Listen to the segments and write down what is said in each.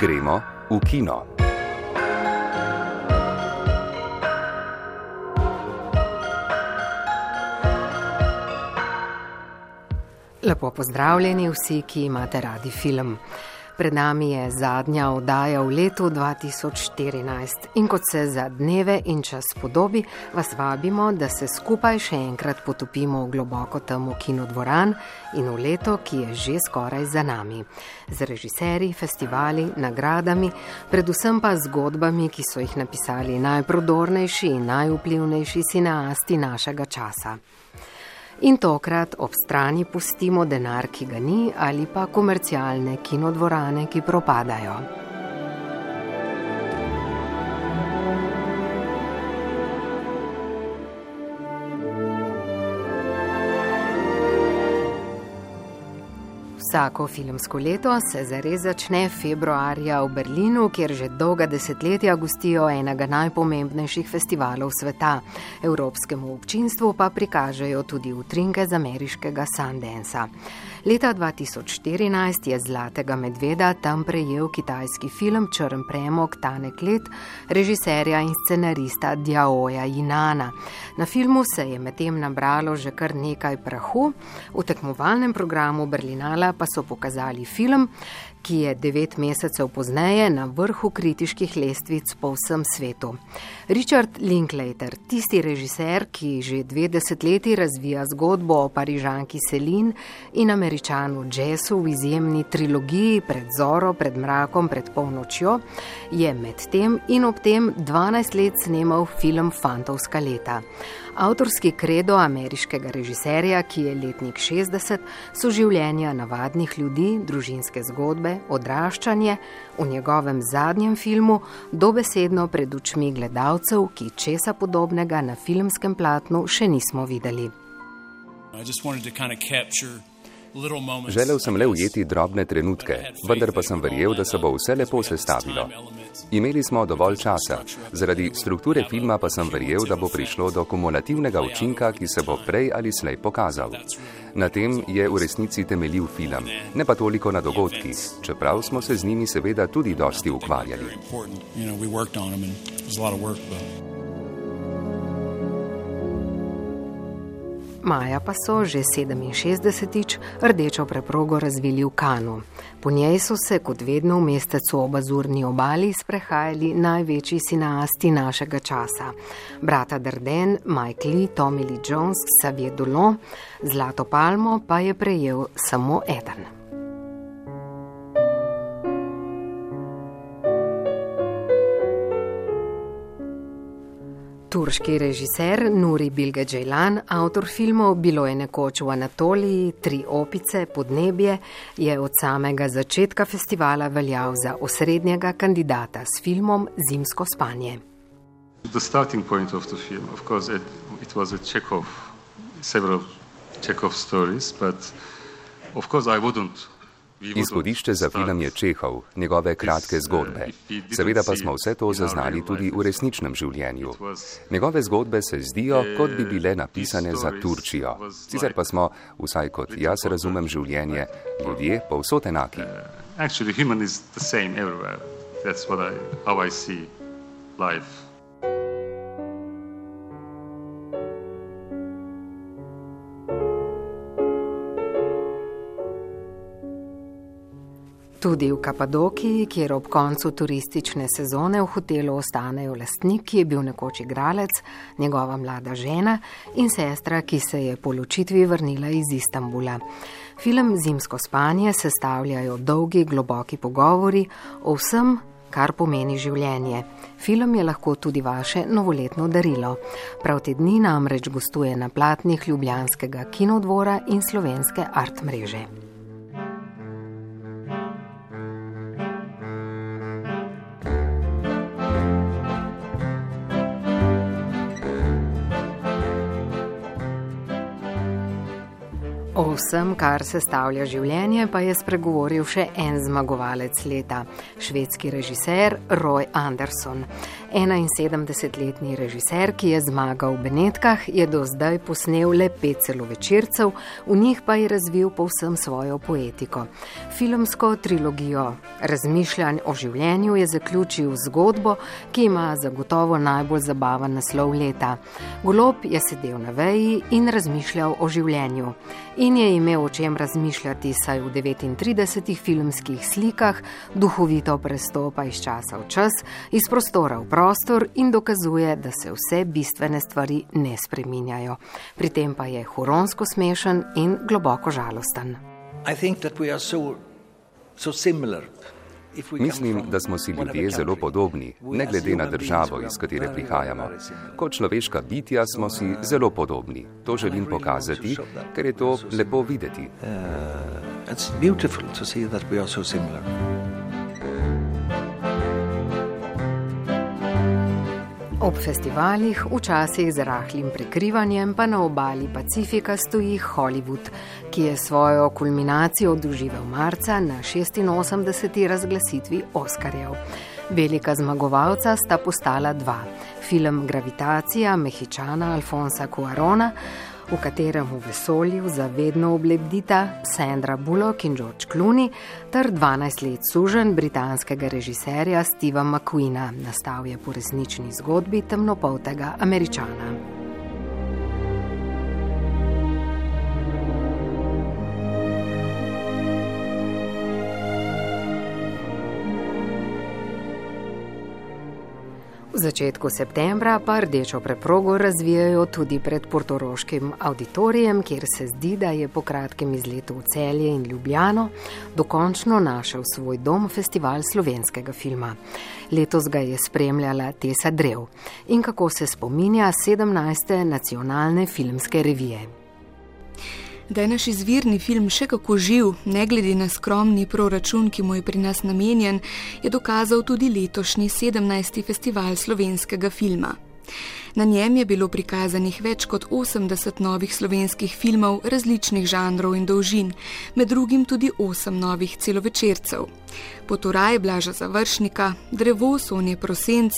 Gremo v kino. Lepo pozdravljeni vsi, ki imate radi film. Pred nami je zadnja oddaja v letu 2014 in kot se za dneve in čas podobi, vas vabimo, da se skupaj še enkrat potopimo v globoko temo kinodvoran in v leto, ki je že skoraj za nami. Z režiserji, festivali, nagradami, predvsem pa zgodbami, ki so jih napisali najprodornejši in najvplivnejši cineasti našega časa. In tokrat ob strani pustimo denar, ki ga ni, ali pa komercialne kinodvorane, ki propadajo. Vsako filmsko leto se zares začne februarja v Berlinu, kjer že dolga desetletja gostijo enega najpomembnejših festivalov sveta. Evropskemu občinstvu pa prikažejo tudi utrinke z ameriškega Sundansa. Leta 2014 je Zlatega medveda tam prejel kitajski film Črn premog Tanek let režiserja in scenarista Djaoja Jinana. Na filmu se je medtem nabralo že kar nekaj prahu, v tekmovalnem programu Berlinala pa so pokazali film, ki je devet mesecev pozneje na vrhu kritiških lestvic po vsem svetu. Richard Linklater, tisti režiser, ki že dve desetletji razvija zgodbo o parižanki Selin in američanu Jessu v izjemni trilogiji Pred zoro, pred mrakom, pred polnočjo, je med tem in ob tem 12 let snemal film Fantovska leta. Avtorski kredo ameriškega režiserja, ki je letnik 60, so življenja navadnih ljudi, družinske zgodbe, odraščanje, v njegovem zadnjem filmu dobesedno pred očmi gledalcev, ki česa podobnega na filmskem platnu še nismo videli. Želel sem le ujeti drobne trenutke, vendar pa sem verjel, da se bo vse lepo sestavilo. Imeli smo dovolj časa, zaradi strukture filma pa sem verjel, da bo prišlo do kumulativnega učinka, ki se bo prej ali slej pokazal. Na tem je v resnici temeljil film, ne pa toliko na dogodkih, čeprav smo se z njimi seveda tudi dosti ukvarjali. Maja pa so že 67-tič rdečo preprogo razvili v Kanu. Po njej so se, kot vedno v mestecu ob Azurni obali, sprehajali največji sinasti našega časa. Brata Darden, Mike Lee, Tommy Lee Jones, Xavier Dolon, Zlato palmo pa je prejel samo eden. Turški režiser Nuri Bilge Džejlan, avtor filmov Bilo je nekoč v Anatoliji, Tri opice, Podnebje, je od samega začetka festivala veljal za osrednjega kandidata s filmom Zimsko spanje. The starting point of the film, of course, it, it was a Chekhov, several Chekhov stories, but of course I wouldn't Izhodišče za film je Čehov, njegove kratke zgodbe. Seveda pa smo vse to zaznali tudi v resničnem življenju. Njegove zgodbe se zdijo, kot bi bile napisane za Turčijo. Sicer pa smo, vsaj kot jaz razumem življenje, ljudje povsod enaki. Tudi v Kapadokiji, kjer ob koncu turistične sezone v hotelu ostanejo lastnik, ki je bil nekoč igralec, njegova mlada žena in sestra, ki se je po ločitvi vrnila iz Istanbula. Film Zimsko spanje sestavljajo dolgi, globoki pogovori o vsem, kar pomeni življenje. Film je lahko tudi vaše novoletno darilo. Prav te dni namreč gostuje na platnih Ljubljanskega kinodvora in slovenske art mreže. Vsem, kar sestavlja življenje, pa je spregovoril še en zmagovalec leta, švedski režiser Roy Anderson. 71-letni režiser, ki je zmagal v Benetkah, je do zdaj posnel le pet celovečercev, v njih pa je razvil povsem svojo poetiko. Filmsko trilogijo razmišljanj o življenju je zaključil zgodbo, ki ima zagotovo najbolj zabaven naslov leta. Golob je sedel na veji in razmišljal o življenju. In je imel o čem razmišljati, saj v 39 filmskih slikah duhovito prestopa iz časa v čas, iz prostora v prostor in dokazuje, da se vse bistvene stvari ne spreminjajo. Pri tem pa je huronsko smešen in globoko žalosten. Mislim, da smo si ljudje zelo podobni, ne glede na državo, iz katere prihajamo. Kot človeška bitja smo si zelo podobni. To želim pokazati, ker je to lepo videti. Uh, Ob festivalih, včasih z rahlim prekrivanjem, pa na obali Pacifika stoji Hollywood, ki je svojo kulminacijo doživel marca na 86. razglasitvi Oskarjev. Velika zmagovalca sta postala dva: film Gravitacija Mehičana Alfonsa Cuarona v katerem v vesolju zavedno oblebdita Sandra Bullock in George Clooney, ter 12 let sužen britanskega režiserja Steva McQueena, nastal je po resnični zgodbi temnopoltega američana. Začetku septembra pa rdečo preprogo razvijajo tudi pred portoroškim auditorijem, kjer se zdi, da je po kratkem izletu v celje in Ljubljano dokončno našel svoj dom festival slovenskega filma. Letos ga je spremljala Tesa Drev in kako se spominja 17. nacionalne filmske revije. Da je naš izvirni film še kako živ, ne glede na skromni proračun, ki mu je pri nas namenjen, je dokazal tudi letošnji 17. festival slovenskega filma. Na njem je bilo prikazanih več kot 80 novih slovenskih filmov različnih žanrov in dolžin, med drugim tudi 8 novih celovečercev. Poturaj Blaža Završnika, Drevo Sonje Prosenc,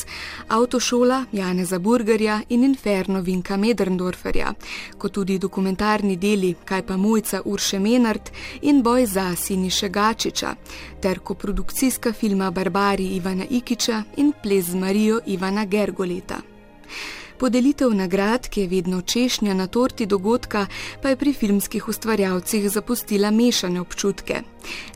Avtošola Janeza Burgerja in Inferno Vinka Medrndorferja, kot tudi dokumentarni deli Kaj pa mojca Urše Menard in Boj za Siniše Gačiča, ter koprodukcijska filma Barbari Ivana Ikiča in Ples z Marijo Ivana Gergoleta. Podelitev nagrad, ki je vedno češnja na torti dogodka, pa je pri filmskih ustvarjalcih zapustila mešane občutke.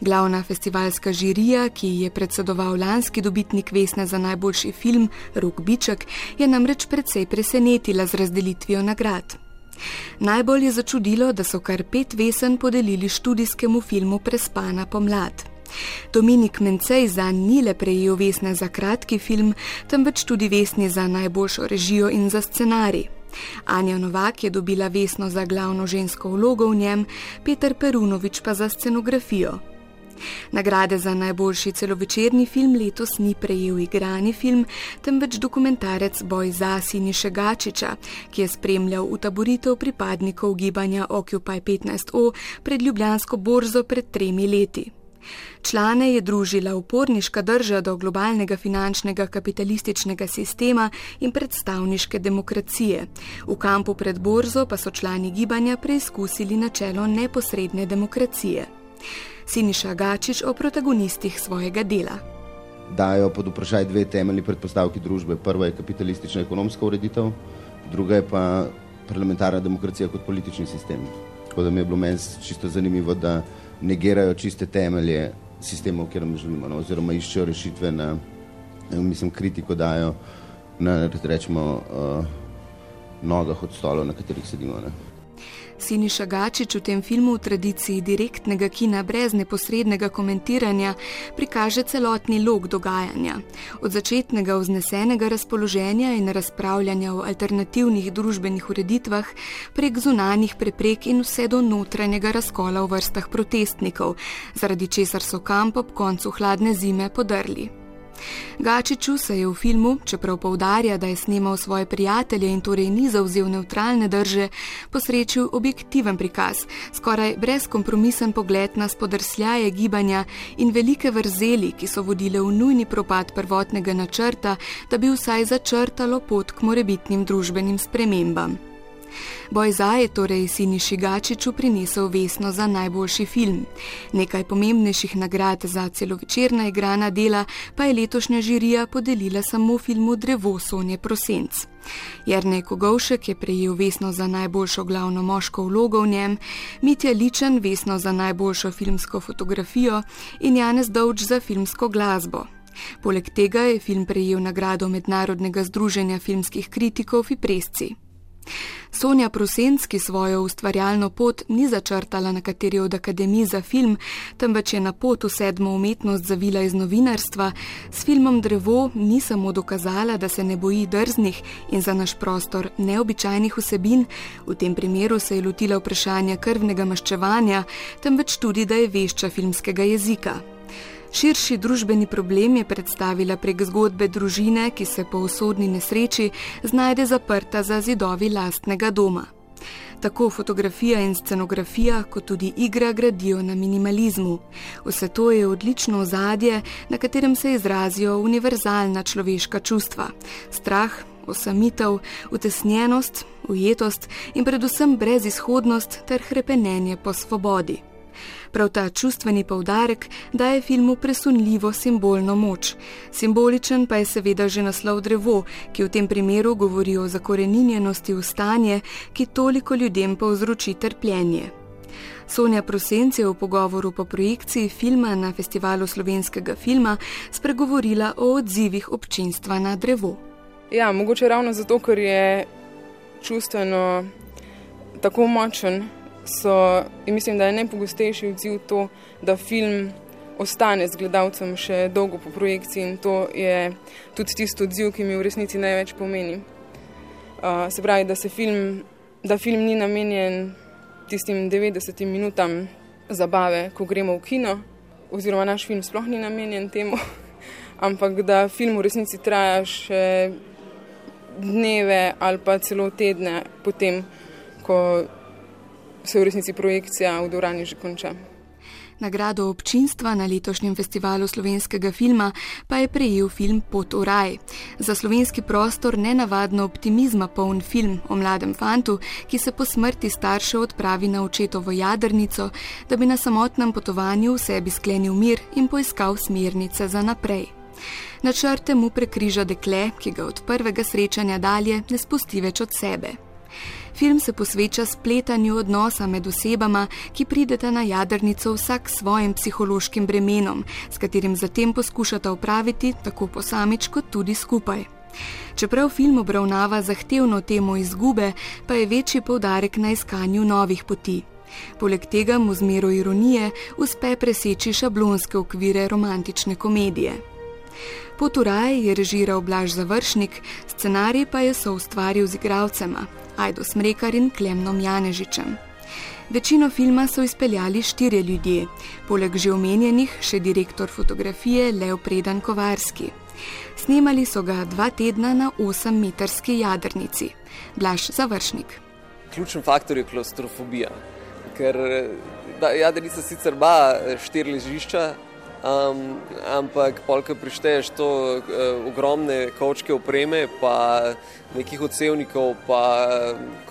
Glavna festivalska žirija, ki je predsedoval lanski dobitnik Vesne za najboljši film, Rok Biček, je namreč precej presenetila z razdelitvijo nagrad. Najbolj je začudilo, da so kar pet vesen podelili študijskemu filmu Prespana pomlad. Dominik Mencej za ni le prejel vesne za kratki film, temveč tudi vesni za najboljšo režijo in za scenarij. Anja Novak je dobila vesno za glavno žensko vlogo v njem, Peter Perunovič pa za scenografijo. Nagrade za najboljši celovečerni film letos ni prejel igrani film, temveč dokumentarec Boj za Siniše Gačiča, ki je spremljal utaboritev pripadnikov gibanja Occupy 15O pred Ljubljansko borzo pred tremi leti. Člane je družila uporniška drža do globalnega finančnega kapitalističnega sistema in predstavniške demokracije. V kampu pred borzo pa so člani gibanja preizkusili načelo neposredne demokracije. Siniša Gačič o protagonistih svojega dela. Dajo pod vprašaj dve temeljni predpostavki družbe. Prva je kapitalistična ekonomska ureditev, druga je pa parlamentarna demokracija kot politični sistem. Tako da mi je bilo meni čisto zanimivo, da negirajo čiste temelje sistemov, kjer mi živimo, no, oziroma iščejo rešitve na, mislim, kritiko dajo na, rečemo, uh, nogah od stolov, na katerih sedimo. Ne. Siniša Gačič v tem filmu v tradiciji direktnega kina brez neposrednega komentiranja prikaže celotni lok dogajanja. Od začetnega vznesenega razpoloženja in razpravljanja o alternativnih družbenih ureditvah prek zunanih preprek in vse do notranjega razkola v vrstah protestnikov, zaradi česar so kamp ob koncu hladne zime podrli. Gačiču se je v filmu, čeprav povdarja, da je snimal svoje prijatelje in torej ni zauzel neutralne drže, posrečil objektiven prikaz, skoraj brezkompromisen pogled na spodrsljaje gibanja in velike vrzeli, ki so vodile v nujni propad prvotnega načrta, da bi vsaj začrtalo pot k morebitnim družbenim spremembam. Boj za je torej Sini Šigačiču prinesel vesno za najboljši film. Nekaj pomembnejših nagrad za celovečerna igrana dela pa je letošnja žirija podelila samo filmu Drevo Sonje Prosenc. Jrnej Kogovšek je prejel vesno za najboljšo glavno moško vlogo v njem, Mitja Ličen vesno za najboljšo filmsko fotografijo in Janez Dovč za filmsko glasbo. Poleg tega je film prejel nagrado Mednarodnega združenja filmskih kritikov Fipresci. Sonja Prosenski svojo ustvarjalno pot ni začrtala na kateri od akademij za film, temveč je na pot v sedmo umetnost zavila iz novinarstva, s filmom Drevo ni samo dokazala, da se ne boji drznih in za naš prostor neobičajnih vsebin, v tem primeru se je lotila vprašanja krvnega maščevanja, temveč tudi, da je vešča filmskega jezika. Širši družbeni problem je predstavila prek zgodbe družine, ki se po usodni nesreči znajde zaprta za zidovi lastnega doma. Tako fotografija in scenografija, kot tudi igra gradijo na minimalizmu. Vse to je odlično ozadje, na katerem se izrazijo univerzalna človeška čustva: strah, osamitev, utesnjenost, ujetost in predvsem brezizhodnost ter krepenenje po svobodi. Prav ta čustveni povdarek daje filmu presunljivo simbolno moč. Simboličen pa je seveda že naslov drevo, ki v tem primeru govori o zakoreninjenosti v stanje, ki toliko ljudem povzroči trpljenje. Sonja Prosenc je v pogovoru po projekciji filma na festivalu slovenskega filma spregovorila o odzivih občinstva na drevo. Ja, mogoče ravno zato, ker je čustveno tako močen, so, in mislim, da je najpogostejši odziv to, da film ostane z gledalcem še dolgo po projekciji in to je tudi tisto odziv, ki mi v resnici največ pomeni. Uh, se pravi, da, se film, da film ni namenjen tistim 90 minutam zabave, ko gremo v kino, oziroma naš film sploh ni namenjen temu, ampak da film v resnici traja še dneve ali pa celo tedne potem, ko se v resnici projekcija v Dorani že konča. Nagrado občinstva na letošnjem festivalu slovenskega filma pa je prejel film Pot v raj. Za slovenski prostor nenavadno optimizma poln film o mladem fantu, ki se po smrti staršev odpravi na očetovo jadrnico, da bi na samotnem potovanju v sebi sklenil mir in poiskal smernice za naprej. Načrte mu prekriža dekle, ki ga od prvega srečanja dalje ne spusti več od sebe. Film se posveča spletanju odnosa med osebama, ki prideta na jadrnico vsak s svojim psihološkim bremenom, s katerim zatem poskušata upraviti tako posamič kot tudi skupaj. Čeprav film obravnava zahtevno temo izgube, pa je večji poudarek na iskanju novih poti. Poleg tega mu z mero ironije uspe preseči šablonske okvire romantične komedije. Poturaj je režiral Blaž Završnik, scenarij pa je soustvaril z igralcema, Ajdo Smrekar in Klemnom Janežičem. Večino filma so izpeljali štirje ljudje, poleg že omenjenih še direktor fotografije Leo Predan Kovarski. Snemali so ga dva tedna na 8-metrski jadrnici. Blaž Završnik. Ključen faktor je klaustrofobija, ker da, jadrnica sicer ima štiri ležišča, Um, ampak, polk prišteješ to uh, ogromne kočke opreme, pa nekih odsevnikov, pa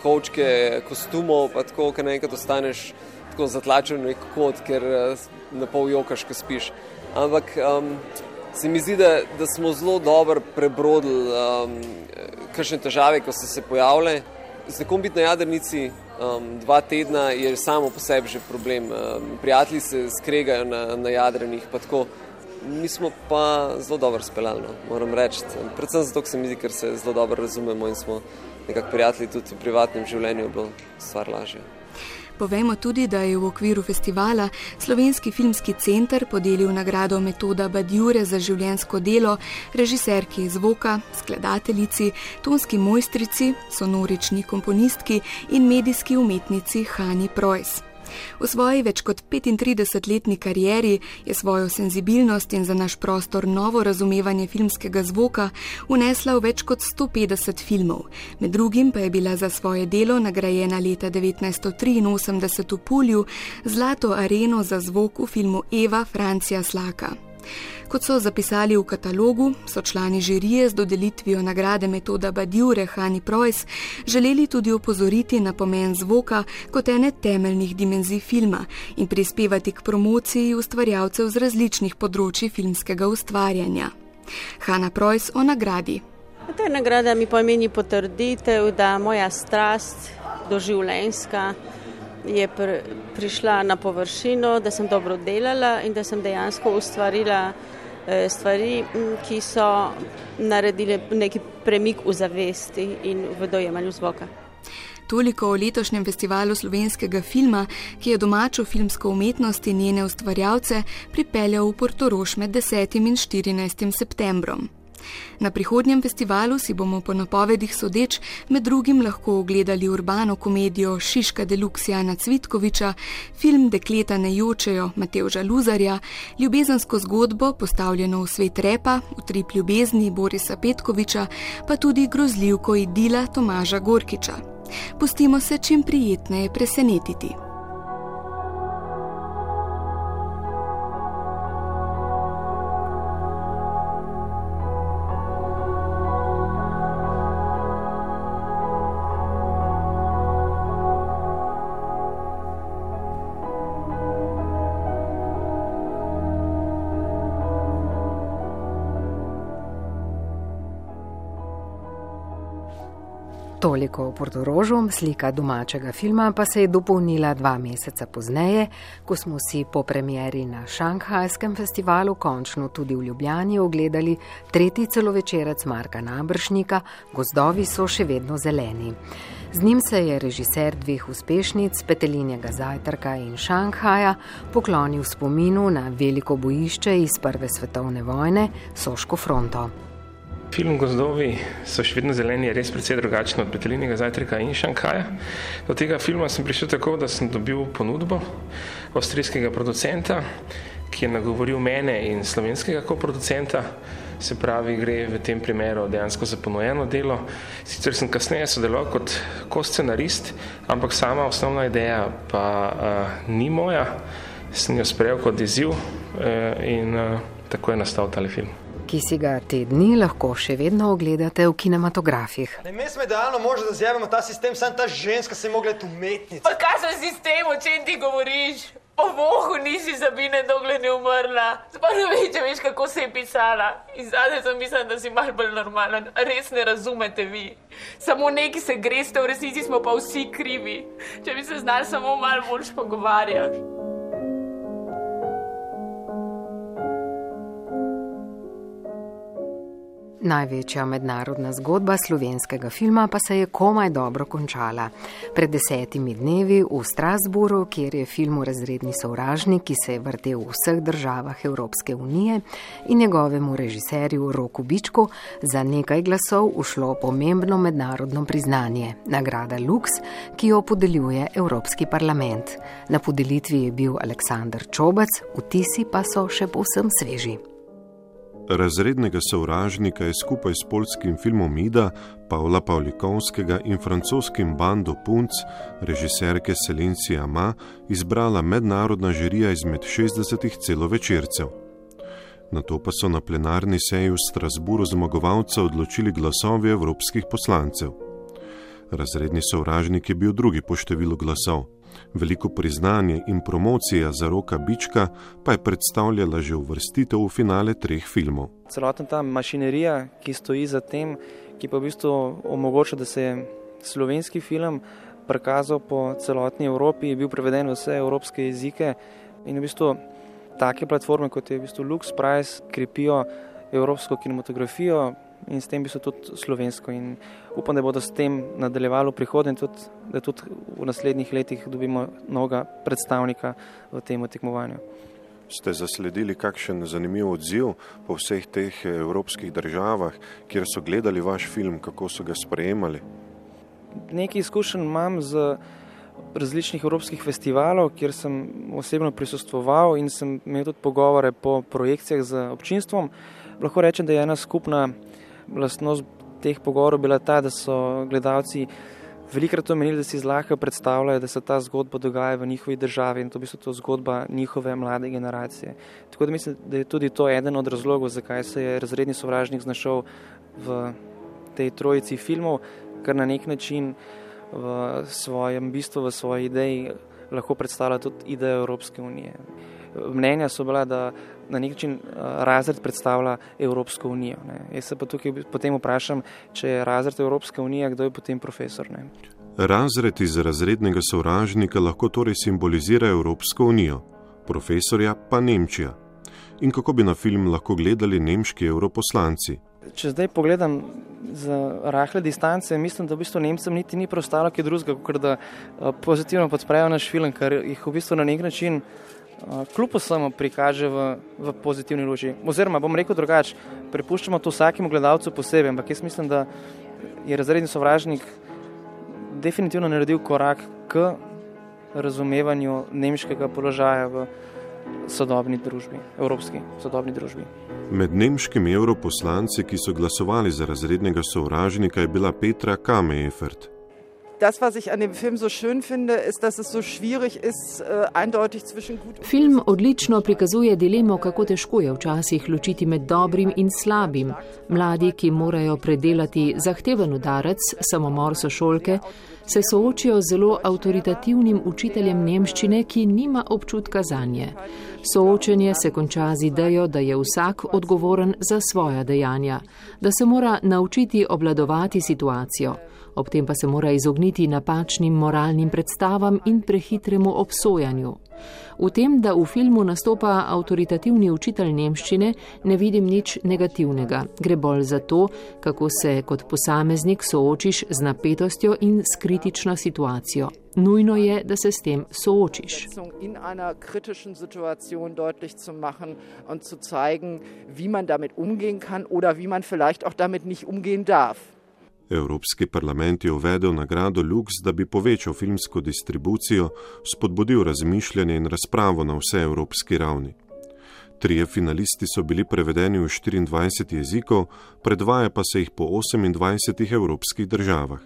kočke kostumov, pa tako, ker naenkrat ostaneš tako zatlačen v nek kot, ker uh, na pol jokaš, ko spiš. Ampak um, se mi zdi, da, da smo zelo dobro prebrodili um, kakšne težave, ko so se pojavile. Z nekom biti na jadrnici um, dva tedna je samo po sebi že problem. Um, prijatelji se skregajo na, na jadrenih, pa tako. Mi smo pa zelo dobro speljali, no, moram reči. Predvsem zato, se mi zdi, ker se zelo dobro razumemo in smo nekako prijatelji tudi v privatnem življenju, bilo stvar lažje. Povejmo tudi, da je v okviru festivala Slovenski filmski center podelil nagrado Metoda Badjure za življensko delo režiserki zvoka, skladateljici, tonski mojstrici, sonorični komponistki in medijski umetnici Hani Projs. V svoji več kot 35-letni karieri je svojo senzibilnost in za naš prostor novo razumevanje filmskega zvoka unesla v več kot 150 filmov. Med drugim pa je bila za svoje delo nagrajena leta 1983 v Pulju Zlato areno za zvok v filmu Eva Francija Slaka. Kot so zapisali v katalogu, so člani žirije z dodelitvijo nagrade metoda Badjure Hani Projs želeli tudi opozoriti na pomen zvoka kot ene temeljnih dimenzij filma in prispevati k promociji ustvarjalcev z različnih področji filmskega ustvarjanja. Hanna Projs o nagradi. Ta nagrada mi pomeni potrditev, da moja strast doživljenjska je pr prišla na površino, da sem dobro delala in da sem dejansko ustvarila eh, stvari, ki so naredile neki premik v zavesti in v dojemanju zvoka. Toliko o letošnjem festivalu slovenskega filma, ki je domačo filmsko umetnost in njene ustvarjalce pripeljal v Portoroš med 10. in 14. septembrom. Na prihodnjem festivalu si bomo po napovedih sodeč med drugim lahko ogledali urbano komedijo Šiška Deluxijana Cvitkoviča, film Dekleta ne jočejo Matevža Luzarja, ljubezensko zgodbo postavljeno v svet repa, utrip ljubezni Borisa Petkoviča, pa tudi grozljivko idila Tomaža Gorkiča. Pustimo se čim prijetneje presenetiti. Toliko o Portorožu, slika domačega filma pa se je dopolnila dva meseca pozneje, ko smo si po premjeri na Šanghajskem festivalu končno tudi v Ljubljani ogledali tretji celovečerec Marka Nabršnika Gozdovi so še vedno zeleni. Z njim se je režiser dveh uspešnic, Petelinjega zajtrka in Šanghaja, poklonil spominu na veliko bojišče iz Prve svetovne vojne, Soško fronto. Film Gozdovi so še vedno zeleni, je res precej drugačen od Petelinega zajtrka in Šankaja. Do tega filma sem prišel tako, da sem dobil ponudbo avstrijskega producenta, ki je nagovoril mene in slovenskega koproducenta. Se pravi, gre v tem primeru dejansko za ponujeno delo. Sicer sem kasneje sodeloval kot ko-scenarist, ampak sama osnovna ideja pa uh, ni moja. Sem jo sprejel kot izziv uh, in uh, tako je nastal tale film ki si ga te dni lahko še vedno ogledate v kinematografih. Ne, mi smo idealno možni, da zjavimo ta sistem, samo ta ženska se je mogla tu umetnici. Pa kaj za sistem, o čem ti govoriš? O bohu nisi zabine, dokler ne umrla. Sploh ne če veš, kako se je pisala. In zdaj sem mislila, da si malo bolj normalen. Res ne razumete vi. Samo neki se greste, v resnici smo pa vsi krivi. Če bi se znali samo malo bolj pogovarjati. Največja mednarodna zgodba slovenskega filma pa se je komaj dobro končala. Pred desetimi dnevi v Strasburu, kjer je film Razredni sovražnik, ki se je vrtel v vseh državah Evropske unije in njegovemu režiserju Roku Bičku, za nekaj glasov ušlo pomembno mednarodno priznanje, nagrada Lux, ki jo podeljuje Evropski parlament. Na podelitvi je bil Aleksandr Čobac, vtisi pa so še povsem sveži razrednega sovražnika je skupaj s polskim filmom Ida, Pavla Pavlikovskega in francoskim Bando Punc, režiserke Selencija Ma, izbrala mednarodna žirija izmed 60 celovečercev. Na to pa so na plenarni seji v Strasburu zmagovalca odločili glasovi evropskih poslancev. Razredni sovražnik je bil drugi po številu glasov. Veliko priznanje in promocija za roka Bička pa je predstavljala že uvrstitev v finale treh filmov. Celotna ta mašinerija, ki stoji za tem, ki pa v bistvu omogoča, da se je slovenski film prikazal po celotni Evropi, je bil preveden v vse evropske jezike in v bistvu take platforme, kot je v bistvu Lux Prize, krepijo evropsko kinematografijo, in s tem bi se tudi slovensko. In upam, da bodo s tem nadaljevali v prihodnje, tudi, da tudi v naslednjih letih dobimo novega predstavnika v tem tekmovanju. Ste zasledili kakšen zanimiv odziv po vseh teh evropskih državah, kjer so gledali vaš film, kako so ga sprejemali? Nekaj izkušenj imam z različnih evropskih festivalov, kjer sem osebno prisustvoval in sem imel tudi pogovore po projekcijah z občinstvom. Lahko rečem, da je ena skupna lastnost teh pogovorov bila ta, da so gledalci velikrat omenili, da si zlahka predstavljajo, da se ta zgodba dogaja v njihovi državi in to bi se to zgodba njihove mlade generacije. Tako da mislim, da je tudi to eden od razlogov, zakaj se je razredni sovražnik znašel v tej trojici filmov, ker na nek način v svojem bistvu, v svoji ideji lahko predstavlja tudi idejo Evropske unije. Mnenja so bila, da na nek način eh, razred predstavlja Evropsko unijo. Ne. Jaz se pa tukaj potem vprašam, če je razred Evropske unije, kdo je potem profesor. Ne. Razred iz razrednega sovražnika lahko torej simbolizira Evropsko unijo, profesorja pa Nemčija. In kako bi na film lahko gledali nemški europoslanci? Če zdaj pogledam z rahle distance, mislim, da v bistvu Nemcem niti ni preostalo kaj drugega, kot da eh, pozitivno podprejo naš film, ker jih v bistvu na nek način kljub vsemu prikaže v, v pozitivni luči. Oziroma, bom rekel drugače, prepuščamo to vsakemu gledalcu posebej, ampak jaz mislim, da je razredni sovražnik definitivno naredil korak k razumevanju nemškega položaja v sodobni družbi, evropski sodobni družbi. Med nemškimi europoslanci, ki so glasovali za razrednega sovražnika, je bila Petra Kamejefert. Das, was ich an dem Film so schön finde, ist, dass es so schwierig ist, äh, eindeutig zwischen gut und Film odlično prikazuje dilemo, kako težko je včasih ločiti med dobrim in slabim. Mladi, ki morajo predelati zahteven udarec, samomor sošolke, se soočijo z zelo avtoritativnim učiteljem nemščine, ki nima občutka za nje. Soočenje se konča z idejo, da je vsak odgovoren za svoja dejanja, da se mora naučiti obladovati situacijo ob tem pa se mora izogniti napačnim moralnim predstavam in prehitremu obsojanju. V tem, da v filmu nastopa avtoritativni učitelj nemščine, ne vidim nič negativnega. Gre bolj za to, kako se kot posameznik soočiš z napetostjo in s kritično situacijo. Nujno je, da se s tem soočiš. In ena kritična situacija deutlich zu machen in zu zeigen, wie man damit umgehen kann oder wie man vielleicht auch damit nicht umgehen darf. Evropski parlament je uvedel nagrado Lux, da bi povečal filmsko distribucijo, spodbudil razmišljanje in razpravo na vse evropski ravni. Trije finalisti so bili prevedeni v 24 jezikov, predvaja pa se jih po 28 evropskih državah.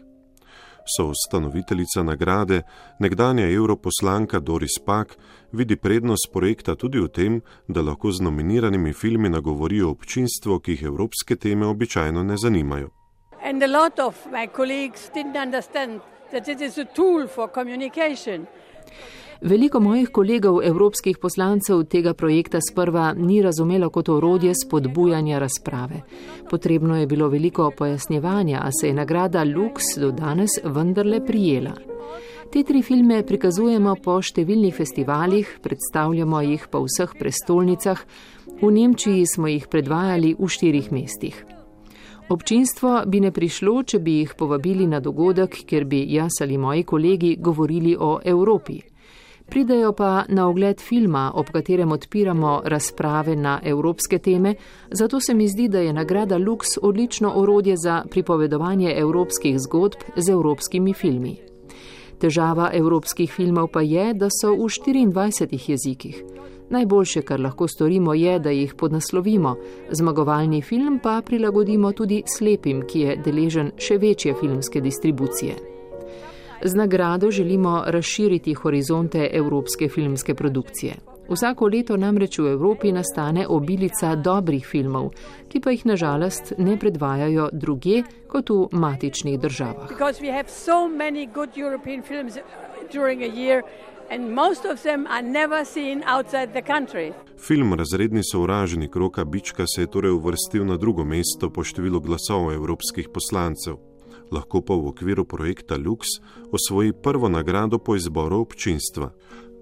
So ustanoviteljica nagrade, nekdanja europoslanka Doris Pak, vidi prednost projekta tudi v tem, da lahko z nominiranimi filmi nagovorijo občinstvo, ki jih evropske teme običajno ne zanimajo. And a lot of my colleagues didn't understand that it is a tool for communication. Veliko mojih kolegov, evropskih poslancev, tega projekta sprva ni razumelo kot orodje spodbujanja razprave. Potrebno je bilo veliko pojasnjevanja, a se je nagrada Lux do danes vendarle prijela. Te tri filme prikazujemo po številnih festivalih, predstavljamo jih po vseh prestolnicah, v Nemčiji smo jih predvajali v štirih mestih. Občinstvo bi ne prišlo, če bi jih povabili na dogodek, kjer bi jaz ali moji kolegi govorili o Evropi. Pridejo pa na ogled filma, ob katerem odpiramo razprave na evropske teme, zato se mi zdi, da je nagrada Lux odlično orodje za pripovedovanje evropskih zgodb z evropskimi filmi. Težava evropskih filmov pa je, da so v 24 jezikih. Najboljše, kar lahko storimo, je, da jih podnaslovimo, zmagovalni film pa prilagodimo tudi slepim, ki je deležen še večje filmske distribucije. Z nagrado želimo razširiti horizonte evropske filmske produkcije. Vsako leto namreč v Evropi nastane obilica dobrih filmov, ki pa jih nažalost ne predvajajo druge kot v matičnih državah. Film Razredni sovražnik Roka Bička se je torej uvrstil na drugo mesto po številu glasov evropskih poslancev. Lahko pa v okviru projekta Lux osvoji prvo nagrado po izboru občinstva.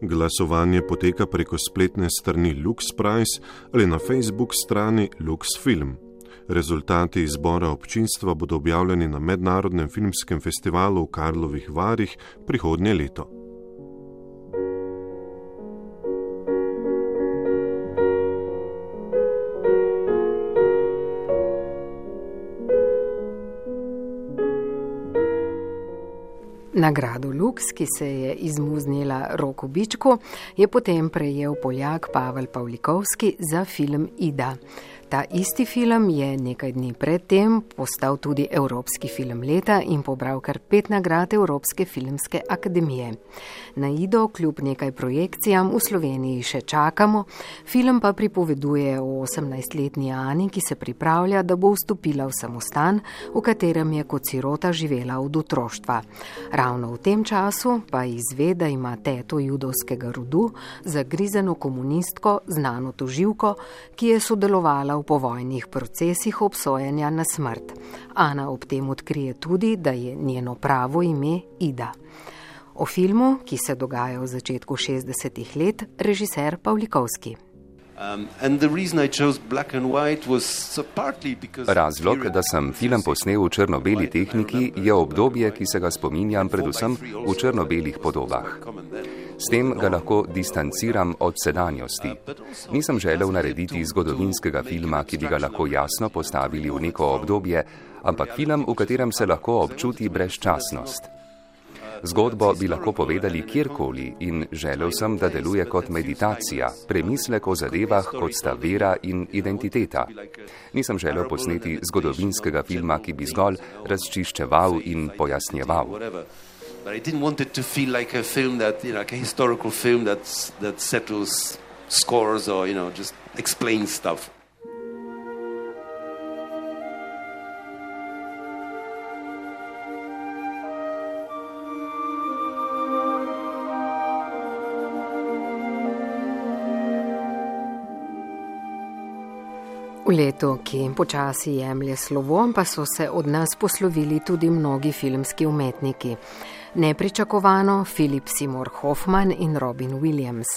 Glasovanje poteka preko spletne strani Lux Prize ali na Facebook strani Lux Film. Rezultati izbora občinstva bodo objavljeni na Mednarodnem filmskem festivalu v Karlovih Varih prihodnje leto. Nagrado Lux, ki se je izmuznila Roku Bičku, je potem prejel Poljak Pavel Pavlikovski za film Ida. Ta isti film je nekaj dni predtem postal tudi Evropski film leta in pobral kar pet nagrad Evropske filmske akademije. Na Ido, kljub nekaj projekcijam v Sloveniji še čakamo, film pa pripoveduje o 18-letni Ani, ki se pripravlja, da bo vstopila v samostan, v katerem je kot sirota živela od otroštva. Ravno v tem času pa izve, da ima teto judovskega rodu, zagrizeno komunistko, znano toživko, ki je sodelovala v povojnih procesih obsojenja na smrt. Ana ob tem odkrije tudi, da je njeno pravo ime Ida. O filmu, ki se dogaja v začetku 60-ih let, režiser Pavlikovski. Um, Razlog, da sem film posnel v črno-beli tehniki, je obdobje, ki se ga spominjam predvsem v črno-belih podobah. S tem ga lahko distanciram od sedanjosti. Nisem želel narediti zgodovinskega filma, ki bi ga lahko jasno postavili v neko obdobje, ampak film, v katerem se lahko občuti brezčasnost. Zgodbo bi lahko povedali kjerkoli in želel sem, da deluje kot meditacija, premislek o zadevah, kot sta vera in identiteta. Nisem želel posneti zgodovinskega filma, ki bi zgolj razčiščeval in pojasnjeval. But I didn't want it to feel like a film that, you know, like a historical film that's, that settles scores or, you know, just explains stuff. V letu, ki jim počasi jemlje slovo, pa so se od nas poslovili tudi mnogi filmski umetniki. Nepričakovano Philip Seymour Hoffman in Robin Williams,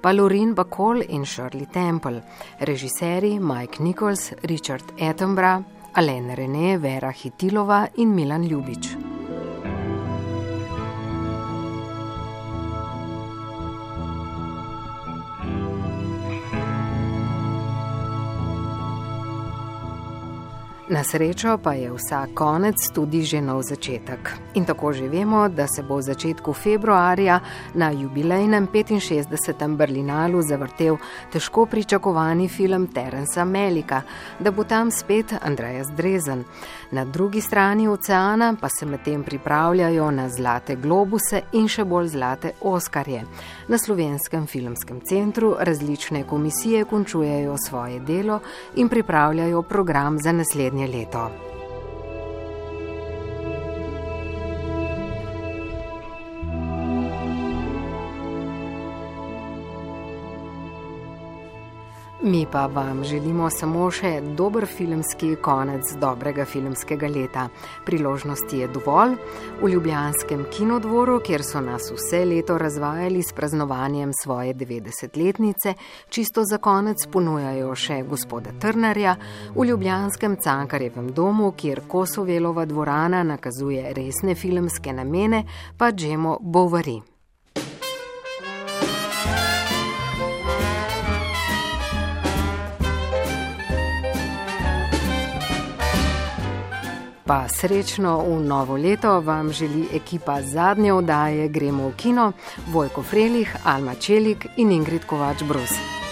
pa Lorin Bacall in Shirley Temple, režiserji Mike Nichols, Richard Attenborough, Alain René, Vera Hitilova in Milan Ljubič. Na srečo pa je vsak konec tudi že nov začetek. In tako že vemo, da se bo v začetku februarja na jubilejnem 65. Berlinalu zavrtel težko pričakovani film Terensa Melika, da bo tam spet Andrejas Drezen. Na drugi strani oceana pa se medtem pripravljajo na zlate globuse in še bolj zlate Oskarje. Na slovenskem filmskem centru različne komisije končujejo svoje delo in pripravljajo program za naslednje naslednje leto. Mi pa vam želimo samo še dober filmski konec dobrega filmskega leta. Priložnosti je dovolj. V Ljubljanskem kinodvoru, kjer so nas vse leto razvajali s praznovanjem svoje 90-letnice, čisto za konec ponujajo še gospoda Trnarja, v Ljubljanskem Cankarjevem domu, kjer Kosovelova dvorana nakazuje resne filmske namene, pa Džemo Bovary. Pa srečno v novo leto vam želi ekipa zadnje oddaje Gremo v kino, Vojko Frelih, Alma Čelik in Ingrid Kovač Brus.